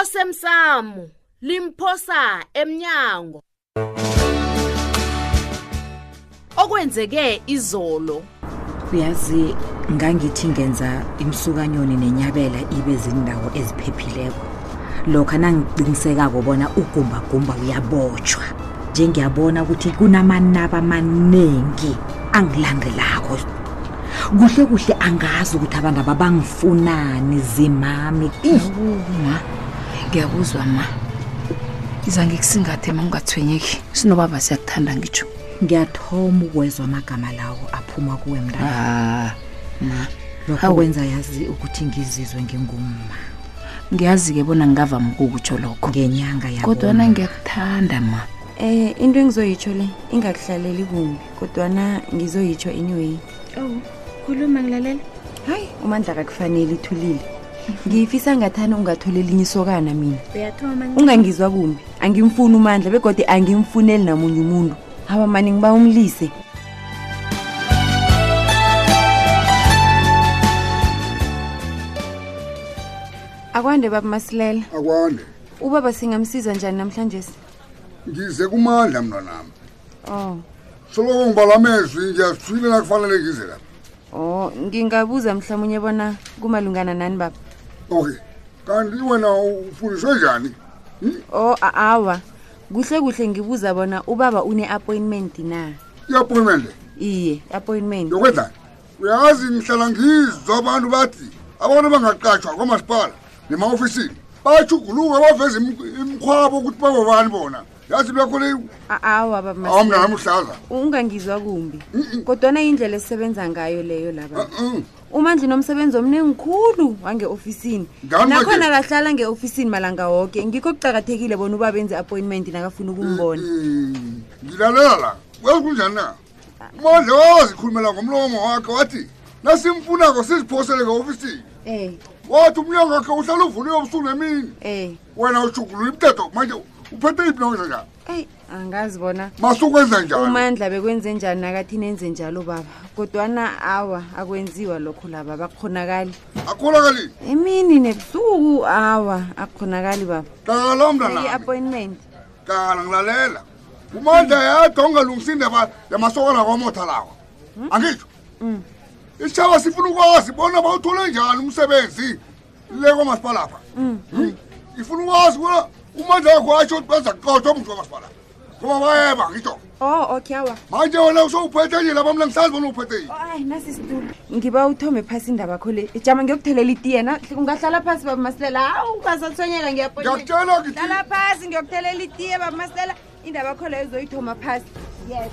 osemsamo limphosa emnyango okwenzeke izolo uyazi ngangithi ngenza imsukanyoni nenyabela ibe zindawo eziphephileko lokha nangiqinisekako bona ugumbagumba uyabotshwa njengiyabona ukuthi kunamanaba amaningi angilandelako kuhle kuhle angazi ukuthi abantu aba bangifunani zimami ma ngiyakuzwa ma iza ngikusingathe ma ungathwenyeki sinobaba siyakuthanda ngitsho ngiyathoma ukwezwa amagama lawo aphuma kuwe mntana ah, ma lokho kwenza yazi ukuthi ngizizwe ngingumma ngiyazi-ke bona ngingavama ukukutsho lokho ngenyanga kodwana ngiyakuthanda ma um into engizoyitsho le ingakuhlaleli kumbi kodwana ngizoyitsho anyway oh khuluma ngilalela hayi umandla kakufanele ithulile ngiyifisa ngathani ungatholi elinye isokana mina uyathoma ungangizwa kumbi angimfuni umandla begode angimfuneli namunye umuntu hawa mani ngiba umlise akwande baba masilela akwande ubaba singamsiza njani namhlanje ngize kumandla mntwanami Oh. soloko ngibala amezwi ngiyazithwile nakufanele ngize lapha Oh, ngingabuza mhlawumnye bona kumalungana nani baba. okay kanti wena ufundiswe njani Oh, a- awa. Kuhle kuhle ngibuza bona ubaba une appointment na? i-appointment le Iye, appointment. yokwenzani uyazi ngihlala ngizwa abantu bathi abantu bangaqatshwa kwamasipala nema-ofisini bachuguluka baveza im- imikhwabo ukuthi babobani bona yazi lwakhole A- awa baba Masilela. awumna amuhlaza ungangizwa kumbi kodwana indlela esisebenza ngayo leyo laba umandla unomsebenzi omningi khulu wange-ofisini Ngani manje? nakhona akahlala nge-ofisini malanga woke ngikho kucakathekile bona uba benze appointment nakafuna ukumbona ngilalela la kwazi kunjani na modle wawazikhulumela ngomlomo wakhe wathi nasimfunako siziphosele nge-ofisini Eh, wathi umnyango wakhe uhlala uvuliwe ubusuku nemini eh. wena ushugulula imthetho manje uphethe iphi nokwenza njani Ey, angazi bona masukwenza njani umandla bekwenze njani nakathi nenze njalo baba kodwana awa akwenziwa lokho laba bakhonakali akholakali emini nebusuku awa akhonakali baba qala mntanami i-appointment qala ngilalela kumandla yaga ungalungisini yamasokana kwamotha lawa hmm? angitsho hmm. isitshaba sifuna ukwazi bona bawuthole njani umsebenzi le kwamasipalapha hmm. ifuna ukwazi bona umandla wakho asho ukuthi benza qotho omuntu kwamasipalapha ngoba bayeba ngitsho o oh, okay awa manje wena usowuphethe nje laba mna ngisazi bona uphethe yini ngiba uthome phasi indaba kho le ijama ngiyokuthelela itiye na ungahlala phasi baba masilela hawu ungasatshwenyeka ngiyaponyela hlala phasi ngiyokuthelela itiye baba masilela indaba kho leyo uzoyithoma phasi yes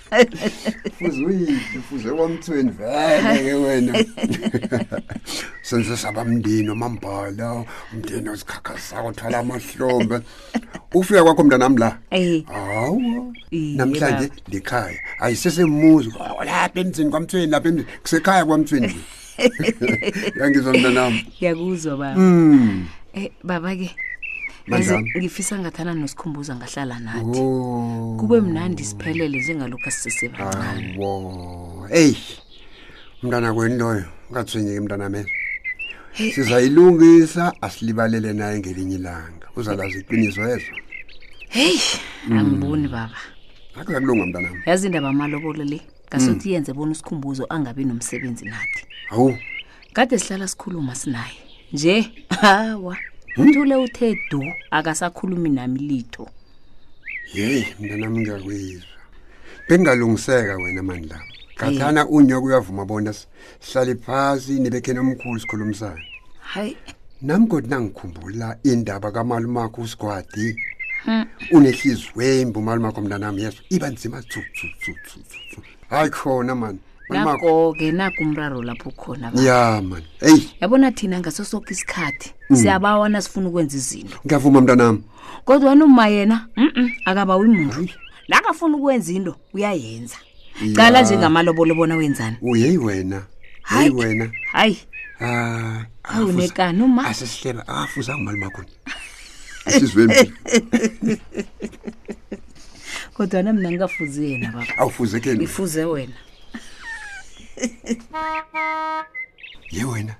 fuze uyiphi fuze kwamthweni vele-ke wena senze sabamndini omambhala umndini ozikhakhazako thwala amahlombe ukufika kwakho mntanami la hawu namhlanje ndikhaya ayisesemuzi lapha emzini kwamthweni lapha emzini kusekhaya kwamthweni yangizwa mntanami ngiyakuzwa baba Mm. Eh, baba-ke yazi Manjani? ngifisa ngathana nosikhumbuza ngahlala nathi Oh. kube mnandi siphelele njengalokhu asisesebancane Ayiwo. Ey. Mntana kwendoyo, ungatswenyeki mntanami. Sizayilungisa asilibalele naye ngelinye ilanga. Uzalazi iqiniso ezwa. heyi angiboni baba Akuzakulunga mntanami. yazi indaba amalobolo le ngasuthi mm. yenze bona usikhumbuzo angabi nomsebenzi nathi hawu kade sihlala sikhuluma sinaye nje hawa hmm? uthule uthe du akasakhulumi nami litho yeyi mntanami ngiyakwizwa bengingalungiseka wena mandlami gathana unyoko uyavuma bona hlale phasi nibekhe nomkhulu sikhulu msana hayi nam kodi nangikhumbula indaba kamalumakho usigwadi hmm. unehlizwembi umalumakho mntanam yeso iba nzima tsutsutsutsu hayi khona mani nako-ke naku umraro lapho khona ya mani eyi yabona thina ngaso soke isikhathi hmm. siyabawana sifuna ukwenza izinto ngiyavuma mntanam kodwa noma yena akabawi muntu nakafuna ukwenza into uyayenza cala njengamalobolo bona wenzani uyeyi wena hayi wena hayi ah, awu nekani uma asesihleba akafuzanga umali makhona esizweni kodwa na mina ngingafuzi yena baba awufuzekeni ngifuze wena ye wena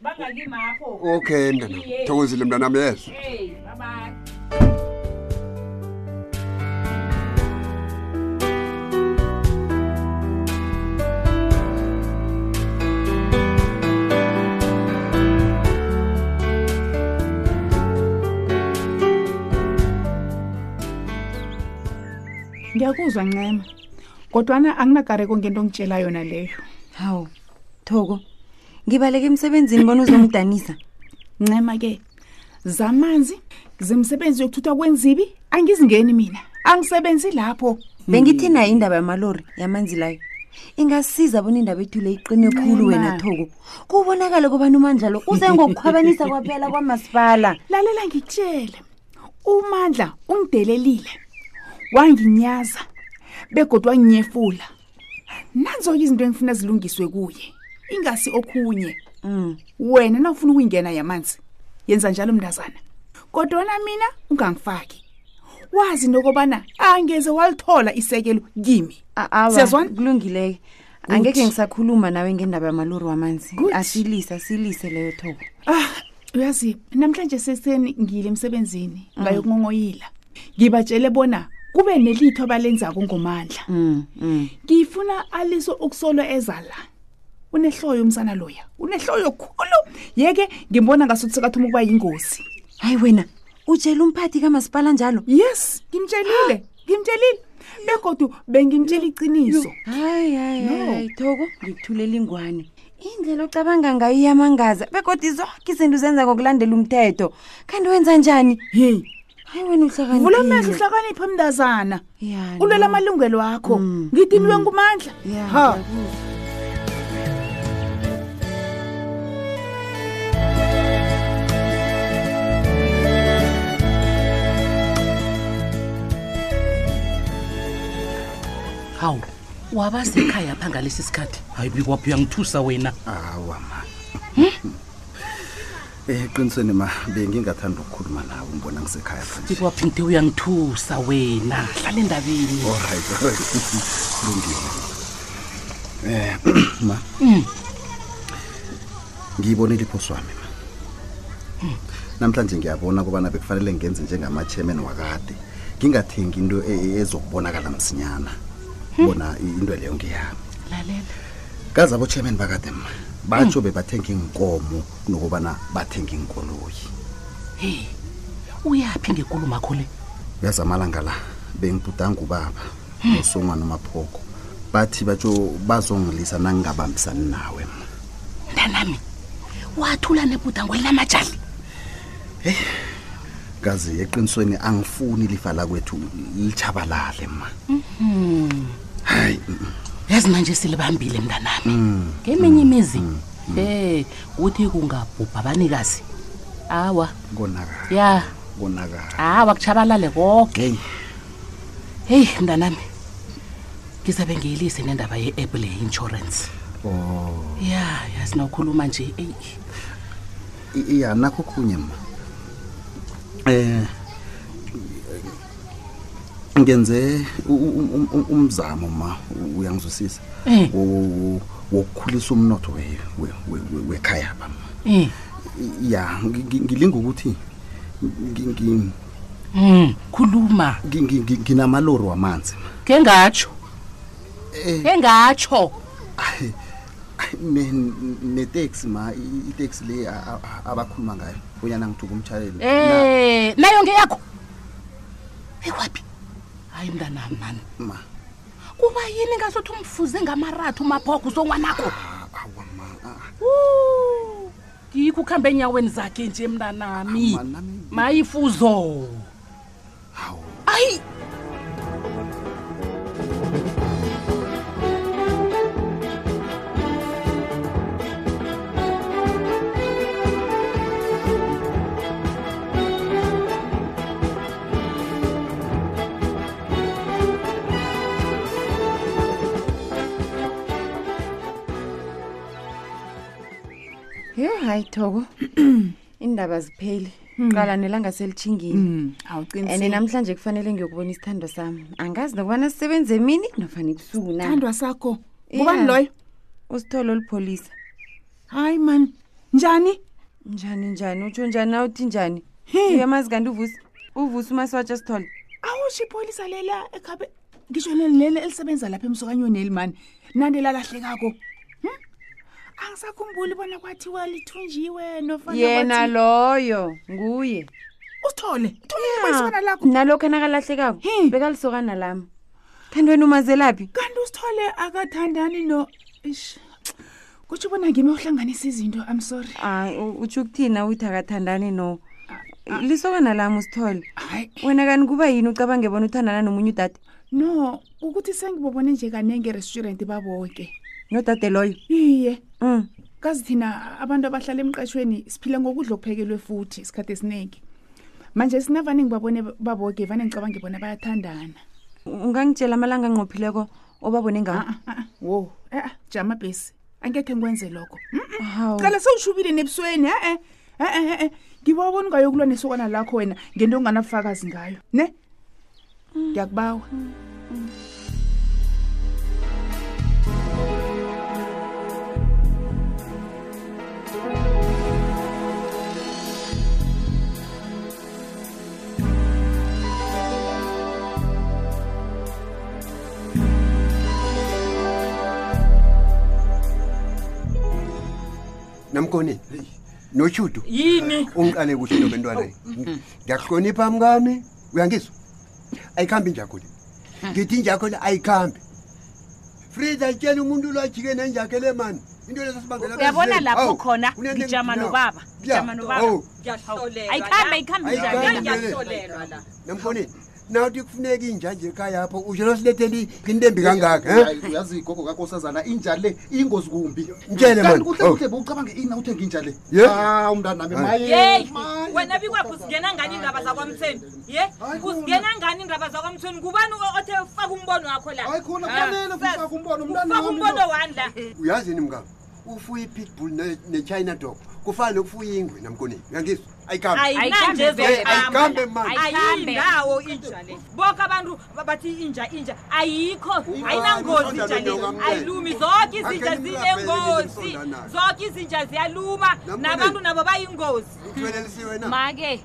bangalimapho okay mntanam Iye. thokozile mntanam yes hey bye bye ngiyakuzwa ncema kodwana anginakareko ngento ongitshela yona leyo hawu thoko ngibaleke emsebenzini bona uzongidanisa ncema ke zamanzi zemsebenzi yokuthutha kwenzibi angizingeni mina angisebenzi lapho bengithi nayo indaba yamalori yamanzi layo ingasiza bona indaba ethule iqine khulu wena thoko kubonakale kobana umandla lo uze ngokukhwabanisa kwaphela kwamasipala lalela ngitshele umandla ungidelelile wanginyaza begodwa nginyefula nanzo-ke izinto engifuna zilungiswe kuye ingasi okhunye Mm. wena na ufuna ukuyingena yamanzi yenza njalo mntazana kodwana mina ungangifaki wazi nokobana angeze walithola isekelo kimi A- awa, Siyazwana? kulungileke angekhe ngisakhuluma nawe ngendaba yamalori wamanzi Good. asilise asilise leyo thoko ah uyazi namhlanje seseni ngile emsebenzini mm. ngayokungongoyila ngibatshele bona kube nelitho abalenzako ngomandla mm, mm. ngifuna aliso ukusolo eza la unehloyo umsana loya unehloyo khulu yeke ngimbona ngasuthi sekathoma ukuba yingozi hayi wena utshela umphathi kamasipala njalo yes ngimtshelile ngimtshelile begodu bengimtshela iqiniso hayi hayi No. hayi thoko ngikuthulela ingwane indlela ocabanga ngayo iyamangaza begodwa zonke izinto uzenza ngokulandela umthetho kanti wenza njani hi hayi wena uhlakaniphile. vula amehlo uhlakaniphe mntazana ya ulwela no. amalungelo akho Mm, ngidiniwe ngumandla Yeah, huh. hawu wabasekhaya pha ngalesi sikhathi hayi bikwaphi uyangithusa wena awa mani hmm? Eh, eqinisweni ma bengingathanda ukukhuluma nawe umbona ngisekhaya ikwaphi ngithe uyangithusa wena hlala endabeni olright lungile eh, um ma mm. ngiyibonile iphoso wami ma mm. namhlanje ngiyabona kobana bekufanele ngenze njengamachairman wakade ngingathengi into e, e, ezokubonakala msinyana hmm. bona into leyo ngiyami lalela kazi abochairman bakade ma batsho hmm. bebathenga iinkomo mm. nokubana bathenga iinkoloyi heyi uyaphi ngekulumo akho le uyazi amalanga la bengibhudanga ubaba nosongwa nomaphoko bathi batsho bazongilisa nangingabambisani nawe mna mntanami wathula nebhudango elinamajali heyi kazi eqinisweni angifuni ilifa lakwethu lichabalale ma hayi yazi manje silibambile mntanami ngeminye imizi e uthi kungabhubha abanikazi awa konakala ya konakala awa kutshabalale konke heyi heyi mntanami ngizabe ngiyilise nendaba ye-app le insurance oh ya ya sinokhuluma nje eyi i- iya nakho khunye ma um ngenze u- u- um- um- umzamo ma u- uyangizwisisa Eh. Wo- wo- wo- wokukhulisa umnotho we- we- we- we- wekhaya ba ma Eh. ya ngi- ngi- ngilinga ukuthi ngi- ngi- Mm, khuluma ngi- ngi- ngi- nginamalori wamanzi ma ke ngatsho Eh. ke ngatsho Ai, ai, ne- ne- neteksi ma i- iteksi le a- a- abakhuluma ngayo bonyana ngithuka umtshayeli Na- Eh, nayo ngeyakho ekwaphi hayi mntanam mani ma kuba yini ngasothi umfuze ngamaratha umaphogo usongwanakho ngikho ukuhamba enyaweni zakhe nje mntanami mayifuzo ayi yo hayi thoko indaba zipheli qala nelanga selitshingile Mm, and awuqinisile namhlanje kufanele ngiyokubona isithandwa sami angazi nokubana sisebenze emini nofana ebusuku na thandwa sakho ngubani Yeah. loyo usithole olipholisa hayi mani njani njani njani utsho njani na uthi njani uyamazi kanti uvusi uvusi umasiwatsha sithole awusho ipholisa lela ekhabe ngisho leli elisebenza lapha emsokanyoneli mani nande lalahlekako hmm? angisakhumbuli bona kwathiwa lithunjiwe yena loyo nguye usithole thole lakho nalokho enakalahlekako bekalisokana lami kanti wena umazelaphi kanti usithole akathandani no ish kutsho bona ngime uhlanganisa izinto i'm sorry hayi u- utsho ukuthini awuthi akathandani no lisokana lami usithole hayi wena kanti kuba yini ucabange bona uthandana nomunye udade no ukuthi sengibobone nje kaningi erestaurant baboke nodade loyo iye um kazi thina abantu abahlala emqashweni siphila ngokudla okuphekelwe futhi isikhathi esiningi manje sinavane ngibabone baboke vane ngicabange bona bayathandana ungangitshela amalanga anqophileko obabone ngawo Ah, ah, ah, wo e-e jama bhesi angekhe ngikwenze lokho Hawu. cala sewushubile nebusweni e-e e-e e-e ngiba ubona ungayokulwa nesokana lakho wena ngento onganabufakazi ngayo ne ngiyakubawa namkoni noshudu yini ungiqale kuhle nobentwana ngiyakuhlonipha mkami uyangizwa ayikhambi injakho le hmm. ngithi injakho le ayikhambi frida itshela umuntu lo ajike nenjakhe le mani into leso sibangelauyabona lapho khona ngijama nobaba ngijama nobabaayikhambe ayikhambe njaniamboneni nawuthi kufuneka inja nje ekhaya yapho usho nosiletheli intembi kangaka uyazi igogo kakosazana inja le iyingozi kumbi mtshele man kuhle oh. kuhle bowucabange ini nawuthenga inja le ye ah, umntana nami maye wena bikwakho singena ngani indaba zakwamtheni ye kuzingena ngani indaba zakwamthweni ngubani othe ufaka umbono wakho la hayi khona kufanele kufaka umbono mntana umbono wani la uyazini mngam ufuye i-pitbull ne-china dog kufana nokufuya ingwe namkoneni uyangizwa ayikambe maayindawo inja le boke abantu bathi inja inja ayikho ayinangozi inja le ayilumi zonke izinja zinengozi zonke izinja ziyaluma nabantu nabo bayingozi make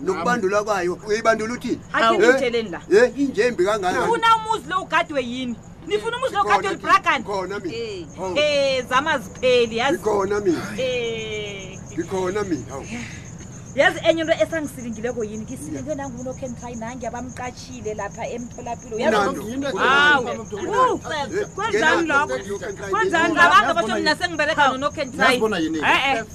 nokubandula kwayo uyibandula uthini akhitheleni la ye injembi kangaka funa umuzi lo ugadwe yini nifuna umuzi lo ugadwe libragani khona mina eh oh. eh zama zipheli yazi khona mina eh ngikhona mina hawu yazi enye into esangisilingileko yini ngisilingwe nangumuntu okhen try nange abamqatshile lapha emtholapilo kwenzani lokho kwenzani labanga batho mina sengiberegano nokhen try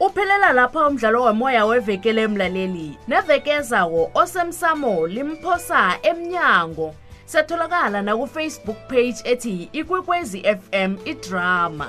Uphelela lapha umdlalo womoya wevekele emlaleli neveke ezawo osemsamo limphosa emnyango setholakala nakufacebook page ethi ikwekwezi fm idrama